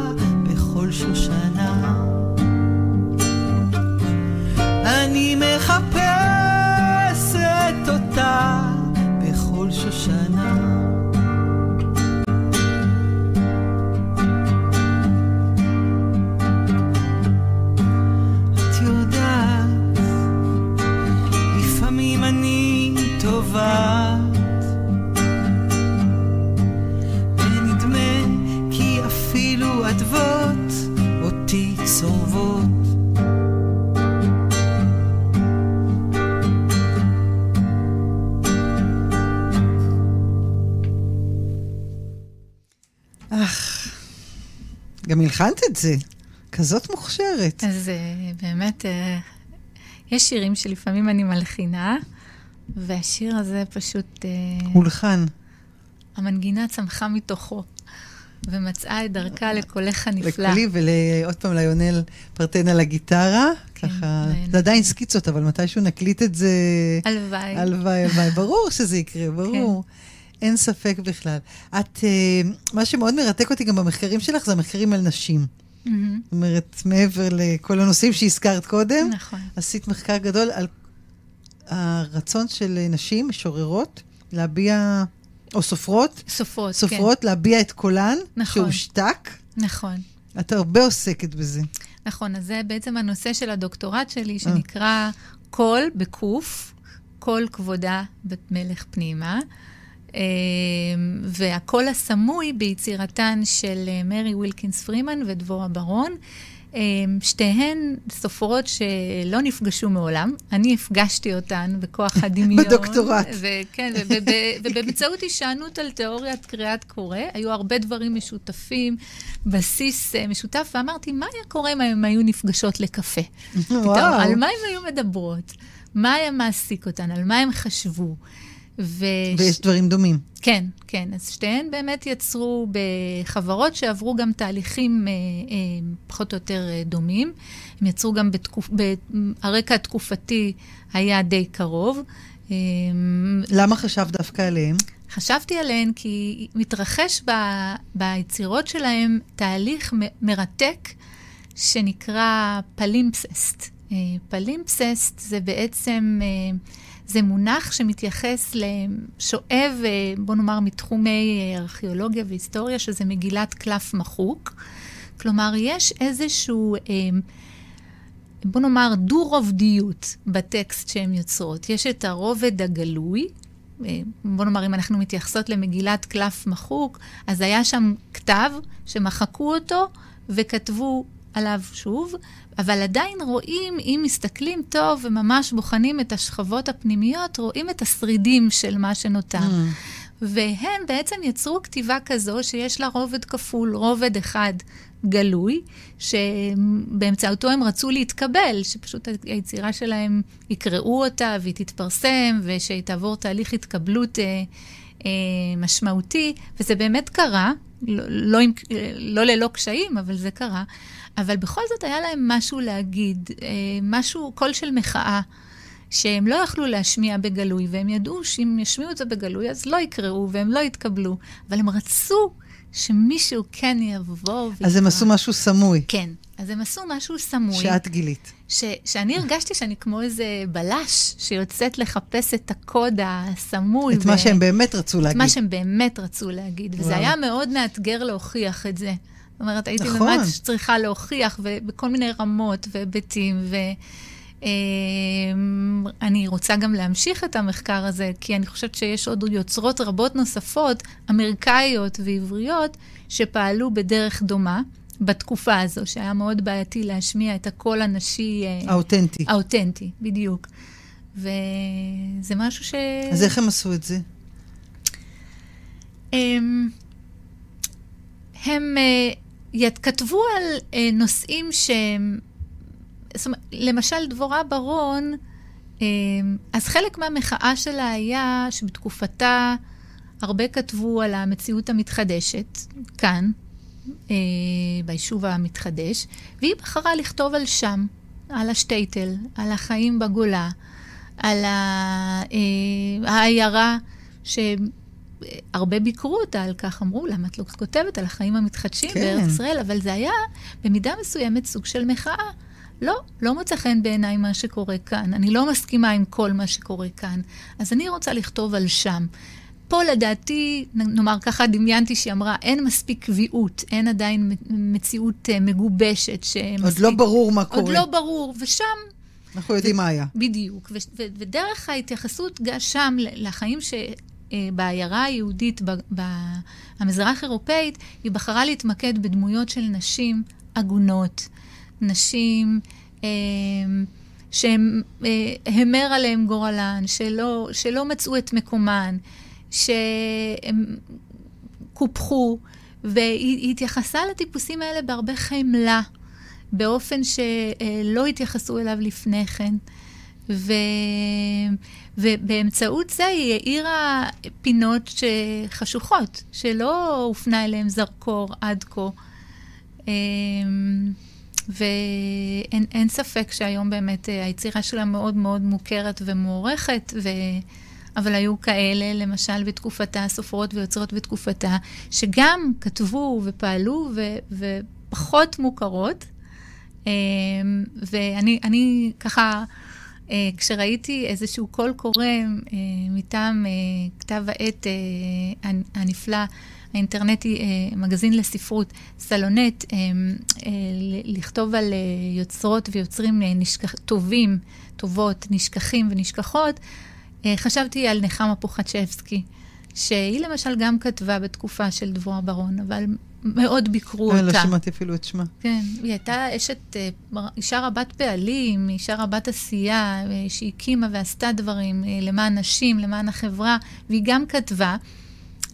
בכל שושנה. אני מחפשת אותה גם הלחנת את זה. כזאת מוכשרת. אז uh, באמת, uh, יש שירים שלפעמים אני מלחינה, והשיר הזה פשוט... Uh, הולחן. המנגינה צמחה מתוכו. ומצאה את דרכה לקולך הנפלא. לקולי ועוד פעם ליונל פרטן על הגיטרה. כן, ככה, זה עדיין סקיצות, אבל מתישהו נקליט את זה... הלוואי. הלוואי, הלוואי. ברור שזה יקרה, ברור. כן. אין ספק בכלל. את, מה שמאוד מרתק אותי גם במחקרים שלך, זה המחקרים על נשים. Mm-hmm. זאת אומרת, מעבר לכל הנושאים שהזכרת קודם, נכון. עשית מחקר גדול על הרצון של נשים, משוררות, להביע, או סופרות, סופרות, סופרות כן. להביע את קולן, נכון. שהושתק. נכון. את הרבה עוסקת בזה. נכון, אז זה בעצם הנושא של הדוקטורט שלי, שנקרא קול בקוף, קול כבודה בת מלך פנימה. והקול הסמוי ביצירתן של מרי ווילקינס פרימן ודבורה ברון. שתיהן סופרות שלא נפגשו מעולם. אני הפגשתי אותן בכוח <laughs> הדמיון. בדוקטורט. וכן, ובאמצעות הישענות על תיאוריית קריאת קורא, היו הרבה דברים משותפים, בסיס משותף, ואמרתי, מה היה קורה אם הן היו נפגשות לקפה? וואו. על מה הן היו מדברות? מה היה מעסיק אותן? על מה הן חשבו? ו... ויש דברים דומים. כן, כן. אז שתיהן באמת יצרו בחברות שעברו גם תהליכים אה, אה, פחות או יותר אה, דומים. הם יצרו גם בתקופ... ב... הרקע התקופתי היה די קרוב. אה, למה חשבת דווקא עליהם? חשבתי עליהן כי מתרחש ב... ביצירות שלהם תהליך מ... מרתק שנקרא פלימפססט. אה, פלימפססט זה בעצם... אה, זה מונח שמתייחס לשואב, בוא נאמר, מתחומי ארכיאולוגיה והיסטוריה, שזה מגילת קלף מחוק. כלומר, יש איזשהו, בוא נאמר, דו-רובדיות בטקסט שהן יוצרות. יש את הרובד הגלוי, בוא נאמר, אם אנחנו מתייחסות למגילת קלף מחוק, אז היה שם כתב שמחקו אותו וכתבו עליו שוב, אבל עדיין רואים, אם מסתכלים טוב וממש בוחנים את השכבות הפנימיות, רואים את השרידים של מה שנותר. Mm. והם בעצם יצרו כתיבה כזו שיש לה רובד כפול, רובד אחד גלוי, שבאמצעותו הם רצו להתקבל, שפשוט היצירה שלהם, יקראו אותה והיא תתפרסם, ושהיא תעבור תהליך התקבלות אה, אה, משמעותי, וזה באמת קרה, לא, לא, לא ללא קשיים, אבל זה קרה. אבל בכל זאת היה להם משהו להגיד, אה, משהו, קול של מחאה, שהם לא יכלו להשמיע בגלוי, והם ידעו שאם ישמיעו את זה בגלוי, אז לא יקראו והם לא יתקבלו, אבל הם רצו שמישהו כן יבוא ויקרא. אז הם עשו משהו סמוי. כן, אז הם עשו משהו סמוי. שאת גילית. ש, שאני הרגשתי שאני כמו איזה בלש שיוצאת לחפש את הקוד הסמוי. את ו... מה שהם באמת רצו להגיד. את מה שהם באמת רצו להגיד, וואו. וזה היה מאוד מאתגר להוכיח את זה. זאת אומרת, הייתי נכון. ממש צריכה להוכיח בכל מיני רמות והיבטים, ואני רוצה גם להמשיך את המחקר הזה, כי אני חושבת שיש עוד יוצרות רבות נוספות, אמריקאיות ועבריות, שפעלו בדרך דומה. בתקופה הזו, שהיה מאוד בעייתי להשמיע את הקול הנשי... האותנטי. האותנטי, בדיוק. וזה משהו ש... אז איך הם עשו את זה? הם, הם כתבו על אה, נושאים שהם... זאת אומרת, למשל, דבורה ברון, אה, אז חלק מהמחאה שלה היה שבתקופתה הרבה כתבו על המציאות המתחדשת, כאן, אה, ביישוב המתחדש, והיא בחרה לכתוב על שם, על השטייטל, על החיים בגולה, על העיירה ש... הרבה ביקרו אותה על כך, אמרו, למה את לא כותבת על החיים המתחדשים כן. בארץ ישראל? אבל זה היה במידה מסוימת סוג של מחאה. לא, לא מוצא חן בעיניי מה שקורה כאן. אני לא מסכימה עם כל מה שקורה כאן. אז אני רוצה לכתוב על שם. פה לדעתי, נאמר ככה, דמיינתי שהיא אמרה, אין מספיק קביעות, אין עדיין מציאות אה, מגובשת שמספיק... עוד לא ברור מה קורה. עוד לא ברור, ושם... אנחנו יודעים מה היה. בדיוק, ו- ו- ודרך ההתייחסות גם שם לחיים ש... אה, בעיירה היהודית, במזרח אירופאית, היא בחרה להתמקד בדמויות של נשים עגונות, נשים אה, שהמר עליהן גורלן, שלא, שלא מצאו את מקומן, שהם קופחו. והיא התייחסה לטיפוסים האלה בהרבה חמלה, באופן שלא התייחסו אליו לפני כן. ו... ובאמצעות זה היא האירה פינות חשוכות, שלא הופנה אליהן זרקור עד כה. ואין ספק שהיום באמת אה, היצירה שלה מאוד מאוד מוכרת ומוערכת, ו... אבל היו כאלה, למשל בתקופתה, סופרות ויוצרות בתקופתה, שגם כתבו ופעלו ו... ופחות מוכרות. אמ, ואני ככה... אה, כשראיתי איזשהו קול קורא אה, מטעם כתב העת הנפלא, האינטרנטי, אה, מגזין לספרות, סלונט, אה, אה, לכתוב על יוצרות ויוצרים נשכח, טובים, טובות, נשכחים ונשכחות, חשבתי על נחמה פוחצ'בסקי, שהיא למשל גם כתבה בתקופה של דבורה ברון, אבל מאוד ביקרו אותה. לא שמעתי אפילו את שמה. כן, היא הייתה אשת, אישה רבת פעלים, אישה רבת עשייה, שהקימה ועשתה דברים למען נשים, למען החברה, והיא גם כתבה.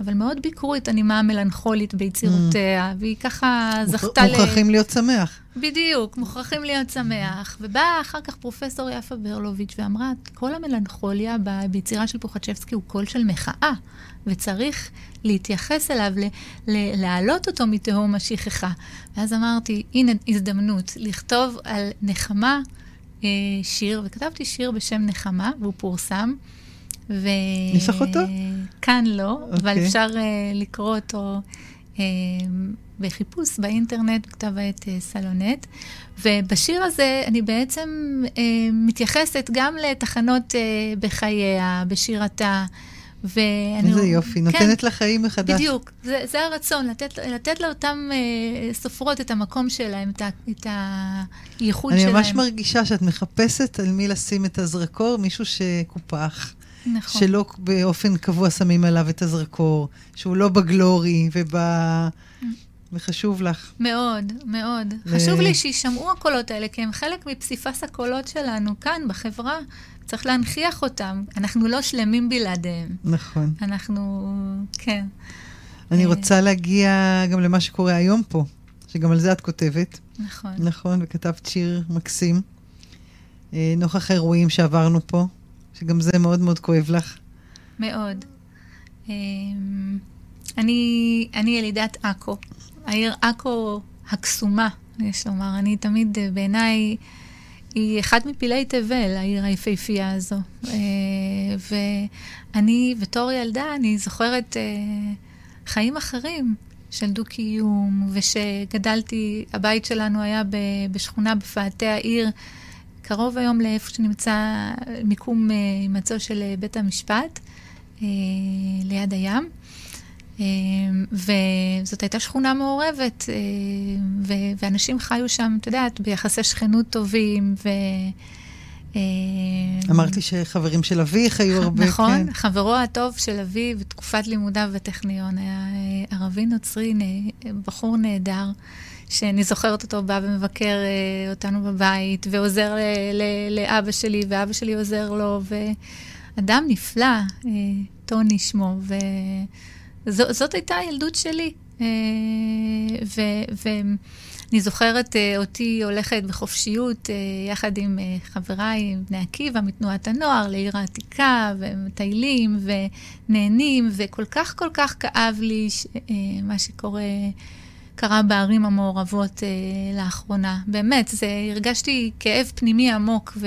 אבל מאוד ביקרו את הנימה המלנכולית ביצירותיה, mm. והיא ככה זכתה ל... מוכרחים להיות שמח. בדיוק, מוכרחים להיות שמח. ובאה אחר כך פרופסור יפה ברלוביץ' ואמרה, כל המלנכוליה ביצירה של פוחצ'בסקי הוא קול של מחאה, וצריך להתייחס אליו, להעלות אותו מתהום השכחה. ואז אמרתי, הנה הזדמנות לכתוב על נחמה אה, שיר, וכתבתי שיר בשם נחמה, והוא פורסם. ו... יש לך אותו? כאן לא, okay. אבל אוקיי. אפשר uh, לקרוא אותו uh, בחיפוש באינטרנט, בכתב העת uh, סלונט. ובשיר הזה אני בעצם uh, מתייחסת גם לתחנות uh, בחייה, בשירתה. ואני... איזה יופי, כן, נותנת לה חיים מחדש. בדיוק, זה, זה הרצון, לתת, לתת לאותן uh, סופרות את המקום שלהן, את, את הייחוד שלהן. אני ממש מרגישה שאת מחפשת על מי לשים את הזרקור, מישהו שקופח. נכון. שלא באופן קבוע שמים עליו את הזרקור, שהוא לא בגלורי וב... וחשוב לך. מאוד, מאוד. ו... חשוב לי שישמעו הקולות האלה, כי הם חלק מפסיפס הקולות שלנו כאן, בחברה. צריך להנכיח אותם. אנחנו לא שלמים בלעדיהם. נכון. אנחנו, כן. אני רוצה להגיע גם למה שקורה היום פה, שגם על זה את כותבת. נכון. נכון, וכתבת שיר מקסים. אה, נוכח האירועים שעברנו פה, שגם זה מאוד מאוד כואב לך. מאוד. אמ, אני, אני ילידת עכו, העיר עכו הקסומה, יש לומר. אני תמיד, אה, בעיניי, היא אחד מפילי תבל, העיר היפהפייה הזו. אה, ואני, בתור ילדה, אני זוכרת אה, חיים אחרים של דו-קיום, ושגדלתי, הבית שלנו היה בשכונה בפאתי העיר. קרוב היום לאיפה שנמצא מיקום הימצאו אה, של אה, בית המשפט, אה, ליד הים. וזאת הייתה שכונה מעורבת, ואנשים חיו שם, את יודעת, ביחסי שכנות טובים, ו... אמרתי שחברים של אביך היו הרבה, <laughs> נכון, כן. חברו הטוב של אבי בתקופת לימודיו בטכניון היה ערבי נוצרי, בחור נהדר. שאני זוכרת אותו בא ומבקר אה, אותנו בבית, ועוזר ל- ל- לאבא שלי, ואבא שלי עוזר לו, ואדם נפלא, אה, טוני שמו, וזאת הייתה הילדות שלי. אה, ואני זוכרת אה, אותי הולכת בחופשיות אה, יחד עם אה, חבריי, בני עקיבא, מתנועת הנוער, לעיר העתיקה, ומטיילים ונהנים, וכל כך כל כך כאב לי ש- אה, מה שקורה. קרה בערים המעורבות אה, לאחרונה. באמת, זה, הרגשתי כאב פנימי עמוק, ו,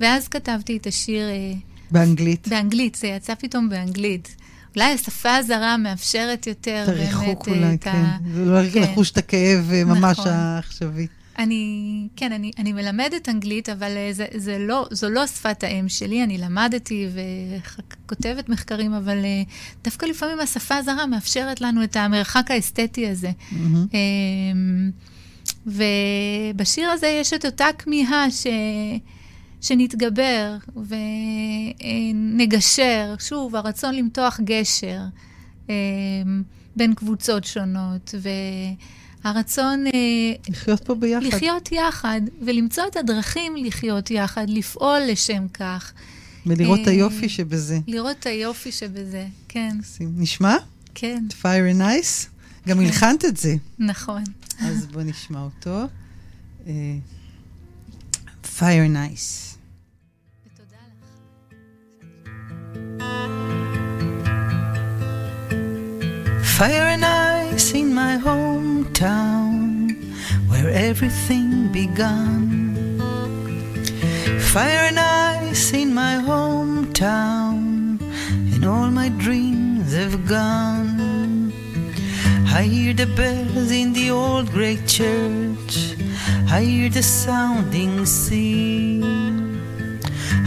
ואז כתבתי את השיר... אה, באנגלית. באנגלית, זה יצא פתאום באנגלית. אולי השפה הזרה מאפשרת יותר באמת... את הריחוק אולי, כן. זה לא כן. לחוש את הכאב אה, ממש נכון. העכשווי. אני, כן, אני, אני מלמדת אנגלית, אבל אה, זה, זה לא, זו לא שפת האם שלי. אני למדתי וכותבת מחקרים, אבל אה, דווקא לפעמים השפה הזרה מאפשרת לנו את המרחק האסתטי הזה. Mm-hmm. ובשיר הזה יש את אותה כמיהה ש... שנתגבר ונגשר, שוב, הרצון למתוח גשר אמ, בין קבוצות שונות. ו... הרצון... אה, לחיות פה ביחד. לחיות יחד, ולמצוא את הדרכים לחיות יחד, לפעול לשם כך. ולראות את אה, היופי שבזה. לראות את היופי שבזה, כן. נשמע? כן. Fire and Ice? גם הלחנת את זה. נכון. אז בוא נשמע אותו. אה, Fire Nice. Fire and ice in my hometown, where everything began. Fire and ice in my hometown, and all my dreams have gone. I hear the bells in the old great church, I hear the sounding sea.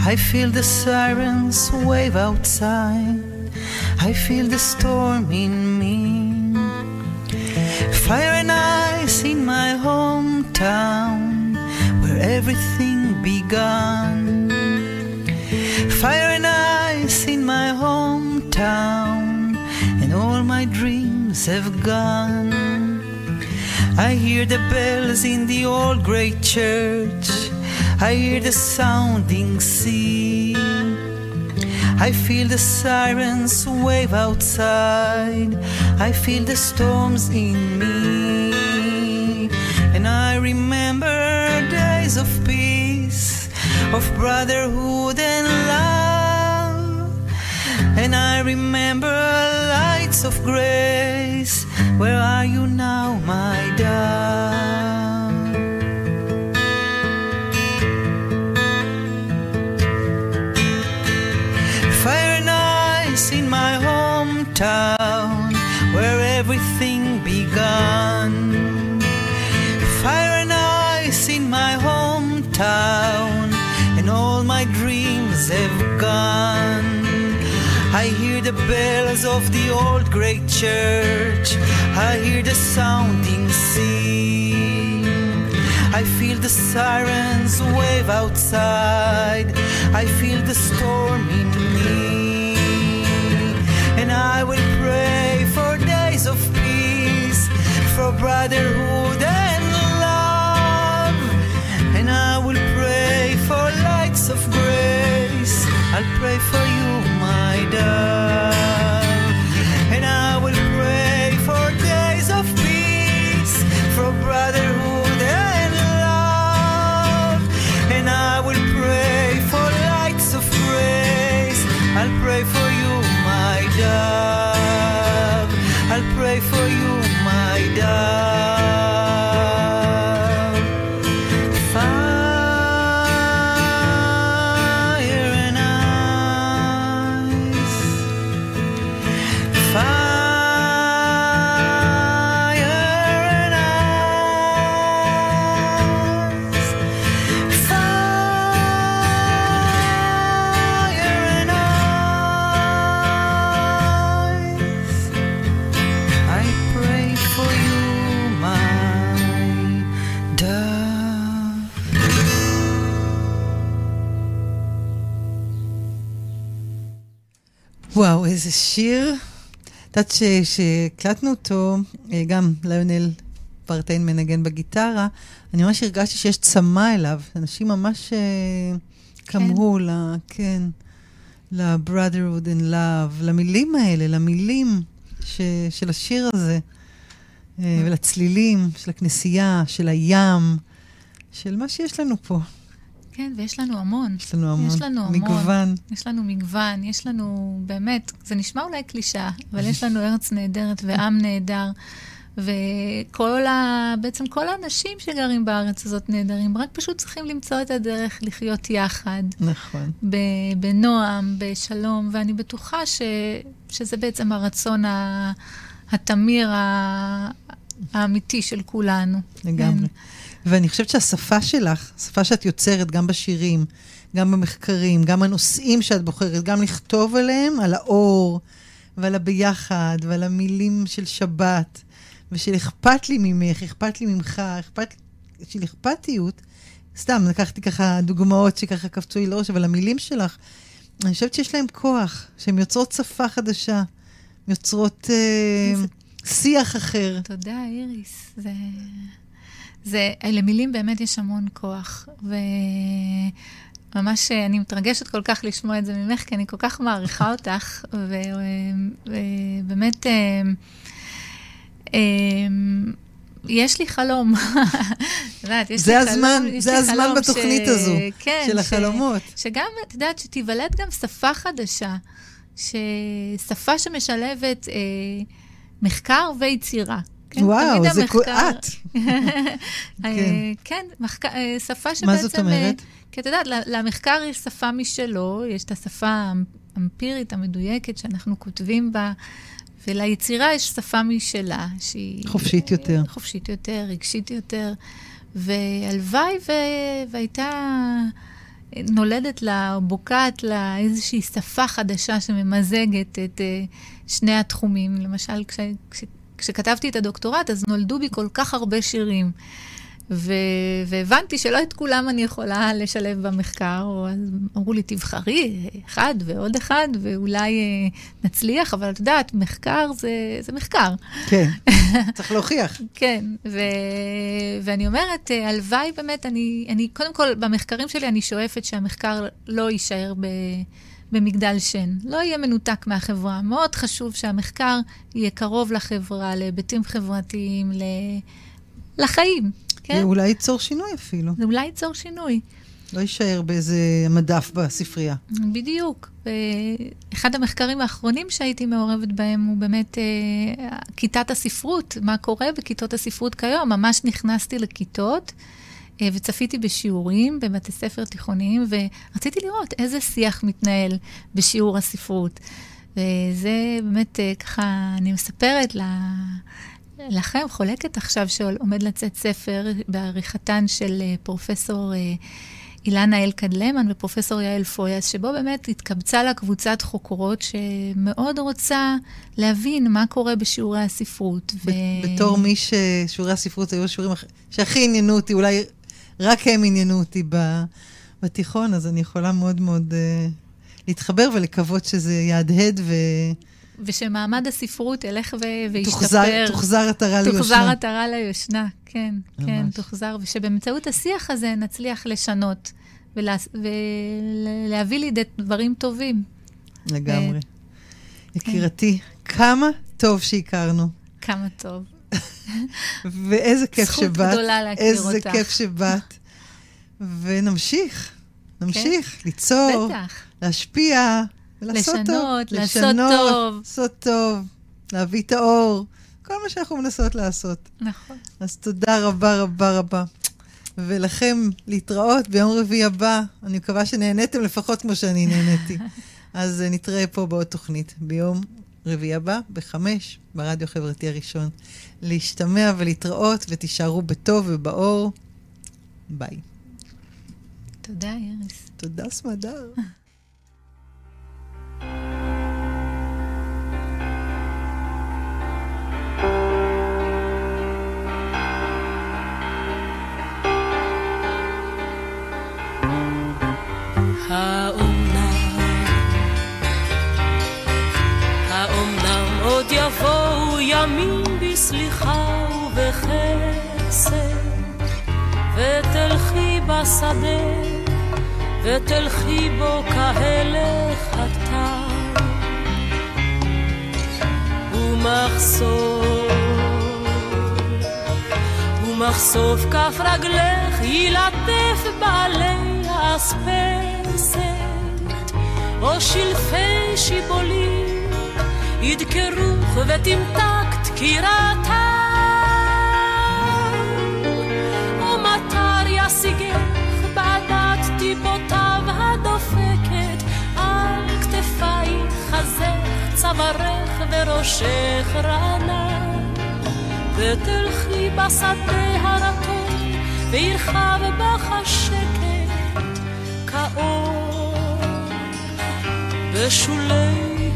I feel the sirens wave outside. I feel the storm in me. Fire and ice in my hometown, where everything began. Fire and ice in my hometown, and all my dreams have gone. I hear the bells in the old great church. I hear the sounding sea. I feel the sirens wave outside. I feel the storms in me. And I remember days of peace, of brotherhood and love. And I remember lights of grace. Where are you now, my dove? Hometown, where everything began. Fire and ice in my hometown, and all my dreams have gone. I hear the bells of the old great church. I hear the sounding sea. I feel the sirens wave outside. I feel the storm in me. Brotherhood and love. And I will pray for lights of grace. I'll pray for you, my dove. איזה שיר. את יודעת שהקלטנו אותו, אה, גם ליונל פרטיין מנגן בגיטרה, אני ממש הרגשתי שיש צמא אליו. אנשים ממש אה, כמהו ל... כן, ל-brotherhood and love, למילים האלה, למילים ש, של השיר הזה, אה, ולצלילים של הכנסייה, של הים, של מה שיש לנו פה. כן, ויש לנו המון. יש לנו המון. יש לנו המון. מגוון. יש לנו מגוון, יש לנו באמת, זה נשמע אולי קלישאה, אבל יש לנו ארץ נהדרת ועם נהדר, וכל ה... בעצם כל האנשים שגרים בארץ הזאת נהדרים, רק פשוט צריכים למצוא את הדרך לחיות יחד. נכון. בנועם, בשלום, ואני בטוחה ש- שזה בעצם הרצון ה- התמיר ה- האמיתי של כולנו. לגמרי. כן. ואני חושבת שהשפה שלך, השפה שאת יוצרת, גם בשירים, גם במחקרים, גם הנושאים שאת בוחרת, גם לכתוב עליהם, על האור, ועל הביחד, ועל המילים של שבת, ושל אכפת לי ממך, אכפת לי ממך, אכפת, של אכפתיות. סתם, לקחתי ככה דוגמאות שככה קפצו לי לראש, אבל המילים שלך, אני חושבת שיש להם כוח, שהן יוצרות שפה חדשה, יוצרות אה, איזה- שיח אחר. תודה, איריס. זה... זה, למילים באמת יש המון כוח, וממש אני מתרגשת כל כך לשמוע את זה ממך, כי אני כל כך מעריכה אותך, ו- ובאמת, יש לי חלום. <laughs> יודעת, יש זה לי הזמן, חלום, זה הזמן בתוכנית ש... הזו, כן, של החלומות. ש... שגם, את יודעת, שתיוולד גם שפה חדשה, שפה שמשלבת אה, מחקר ויצירה. כן, וואו, זה המחקר... את. <laughs> אה, כן, כן מחק... אה, שפה שבעצם... מה זאת אומרת? כי את יודעת, למחקר יש שפה משלו, יש את השפה האמפירית המדויקת שאנחנו כותבים בה. וליצירה יש שפה משלה, שהיא... חופשית יותר. חופשית יותר, רגשית יותר. והלוואי ו... והייתה נולדת לה, או בוקעת לה איזושהי שפה חדשה שממזגת את שני התחומים. למשל, כש... כש... כשכתבתי את הדוקטורט, אז נולדו בי כל כך הרבה שירים. ו- והבנתי שלא את כולם אני יכולה לשלב במחקר, או אז אמרו לי, תבחרי אחד ועוד אחד, ואולי אה, נצליח, אבל את יודעת, מחקר זה, זה מחקר. כן, <laughs> צריך להוכיח. כן, ו- ואני אומרת, אה, הלוואי באמת, אני, אני, קודם כל, במחקרים שלי אני שואפת שהמחקר לא יישאר ב... במגדל שן, לא יהיה מנותק מהחברה. מאוד חשוב שהמחקר יהיה קרוב לחברה, להיבטים חברתיים, ל... לחיים. כן. זה אולי ייצור שינוי אפילו. זה אולי ייצור שינוי. לא יישאר באיזה מדף בספרייה. בדיוק. אחד המחקרים האחרונים שהייתי מעורבת בהם הוא באמת אה, כיתת הספרות, מה קורה בכיתות הספרות כיום. ממש נכנסתי לכיתות וצפיתי בשיעורים בבתי ספר תיכוניים, ורציתי לראות איזה שיח מתנהל בשיעור הספרות. וזה באמת, אה, ככה, אני מספרת. לכם חולקת עכשיו שעומד לצאת ספר בעריכתן של אה, פרופסור אה, אילנה אלקד למן ופרופסור יעל פויאס, שבו באמת התקבצה לה קבוצת חוקרות שמאוד רוצה להבין מה קורה בשיעורי הספרות. ו... בתור מי ששיעורי הספרות היו השיעורים שהכי עניינו אותי, אולי רק הם עניינו אותי בתיכון, אז אני יכולה מאוד מאוד uh, להתחבר ולקוות שזה יהדהד ו... ושמעמד הספרות ילך ו- וישתפר. תוחזר, תוחזר עטרה ליושנה. תוחזר עטרה ליושנה, כן, ממש. כן, תוחזר. ושבאמצעות השיח הזה נצליח לשנות ולה, ולהביא לידי דברים טובים. לגמרי. ו... יקירתי, כן. כמה טוב שהכרנו. כמה טוב. <laughs> ואיזה כיף שבאת. זכות גדולה להכיר איזה אותך. איזה כיף שבאת. ונמשיך, נמשיך, כן? ליצור, בטח. להשפיע. ולעשות לשנות, טוב. לעשות לשנות, טוב. לעשות טוב, להביא את האור, כל מה שאנחנו מנסות לעשות. נכון. אז תודה רבה רבה רבה. ולכם להתראות ביום רביעי הבא. אני מקווה שנהניתם לפחות כמו שאני נהניתי. <laughs> אז uh, נתראה פה בעוד תוכנית ביום רביעי הבא, בחמש, ברדיו החברתי הראשון. להשתמע ולהתראות, ותישארו בטוב ובאור. ביי. תודה, איריס. תודה, סמדר. ובחסד, ותלכי בשדה, ותלכי בו כהלך הטל, ומחשוף, ומחשוף כף רגלך ילטף בעלי אספסת, או שלפי שיבולים ידקרוך ותמתק דקירתם, טיפותיו הדופקת, על כתפייך חזך צווארך וראשך רענן, ותלכי בשדה הרטון, וירחב בך השקט כאור בשולי